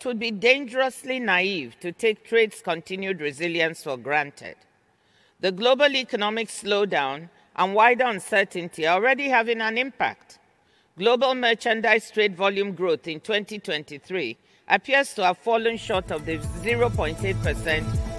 It would be dangerously naive to take trade's continued resilience for granted. The global economic slowdown and wider uncertainty are already having an impact. Global merchandise trade volume growth in 2023 appears to have fallen short of the 0.8%